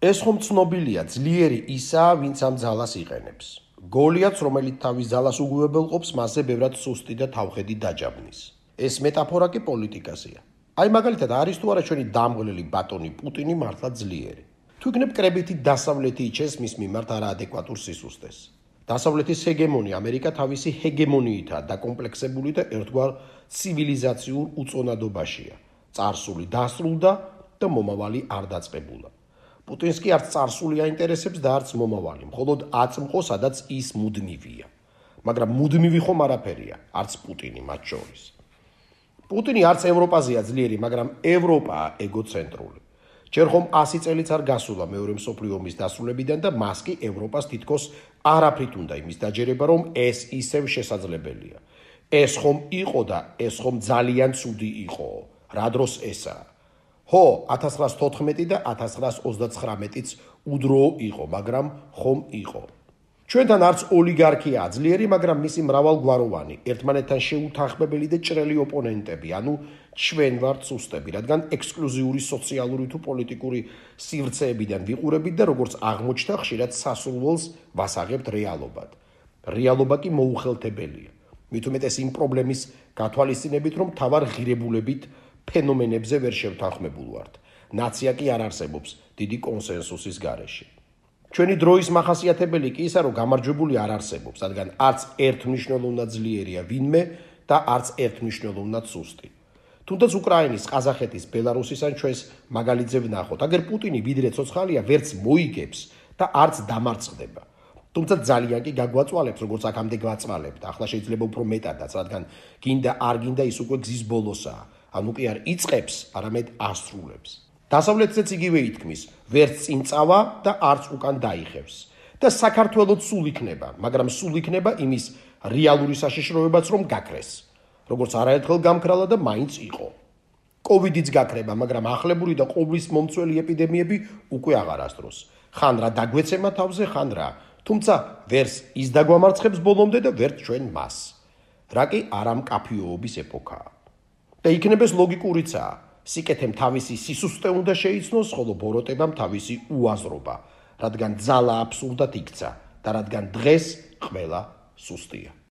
ეს ხომ ცნობილია, ძლიერი ისაა, ვინც ამ ძალას იყენებს. გოლიათს, რომელიც თავის ძალას უგუებელყოფს, მასზე ბევრად სუსტი და თავხედი დაჯაბნის. ეს მეტაფორა კი პოლიტიკასია. აი მაგალითად, არის თუ არა ჩვენი დამღლელი ბატონი პუტინი მართლა ძლიერი. თუ იქნებ კრებითი დასავლეთი იჩენს მის მიმართ არაადეკვატურ სისუსტეს. დასავლეთის ჰეგემონი ამერიკა თავისი ჰეგემონიითაა დაკომპლექსებული და ერთგვარ ცივილიზაციურ უწონადობაშია. წარსული დასრულდა და მომავალი არ დაწყებულა. პუტინს კი არც царსული აინტერესებს და არც მომავალი, მხოლოდ აწმყო, სადაც ის მუდმივია. მაგრამ მუდმივი ხომ არაფერია, არც პუტინი მათ შორის. პუტინი არც ევროპაზეა ძლიერი, მაგრამ ევროპაა ეგოცენტრული. ჯერ ხომ 100 წელიც არ გასულა მეორე მსოფლიო ომის დასრულებიდან და მას კი ევროპას თითქოს არაფრით უნდა იმის დაჯერება, რომ ეს ისევ შესაძლებელია. ეს ხომ იყო და ეს ხომ ძალიან ცუდი იყო. რა დროს ესაა? ხო, 1914 და 1939-იც უდრო იყო, მაგრამ ხომ იყო. ჩვენთან არც ოლიგარქია ძლიერი, მაგრამ მისი მრავალგვაროვანი, ერთმანეთთან შეუთანხმებელი და ჭრელი ოპონენტები, ანუ ჩვენ ვართ სუსტები, რადგან ექსკლუზიური სოციალური თუ პოლიტიკური სივრცეებიდან ვიყურებით და როგორც აღმოჩნდა, ხშირად სასურველს ვასაღებთ რეალობად. რეალობა კი მოუხელთებელია. მით უმეტეს იმ პრობლემის გათვალისწინებით, რომ თავარ ღირებულებით ფენომენებზე ვერ შევთანხმებულ ვართ. ნაცია კი არ არსებობს დიდი კონსენსუსის გარეშე. ჩვენი დროის מחასიათებელი კი ისა, რომ გამარჯვებული არ არსებობს, რადგან არც ერთმნიშვნელოვნად ძლიერია ვინმე და არც ერთმმნიშვნელოვნად სუსტი. თუნდაც უკრაინის, ყაზახეთის, ბელარუსის ან ჩვენს მაგალითზე ვნახოთ, აგერ პუტინი ვიდრე ცოცხალია, ვერც მოიგებს და არც დამარცხდება. თუმცა ძალიან კი გაგვაწვალებს, როგორც აქამდე გვაწვალებდა. ახლა შეიძლება უფრო მეტადაც, რადგან გინდა არ გინდა ის უკვე გზის ბოლოსაა. ანუ კი არ იწખებს, არამედ ასრულებს. დასავლეთზეც იგივე ითქმის, ვერც წინ წავა და არც უკან დაიხევს. და საქართველოს სულ იქნება, მაგრამ სულ იქნება იმის რეალური საშიშროებაც რომ გაქრეს. როგორც არაერთხელ გამქრალა და მაინც იყო. კოვიდიც გაქრება, მაგრამ ახლებური და ყოვლის მომწველი ეპიდემიები უკვე აღარ ასდროს. ხან რა დაგვეცემა თავზე, ხან რა. თუმცა ვერს ის დაგვამარცხებს ბოლომდე და ვერც ჩვენ მას. რა კი არამკაფიოობის ეპოქაა. და იქნებეს ლოგიკურიცაა. სიკეთემ თავისი სისუსტე უნდა შეიცნოს, ხოლო ბოროტებამ თავისი უაზრობა, რადგან ძალა აბსურდად იქცა და რადგან დღეს ყველა სუსტია.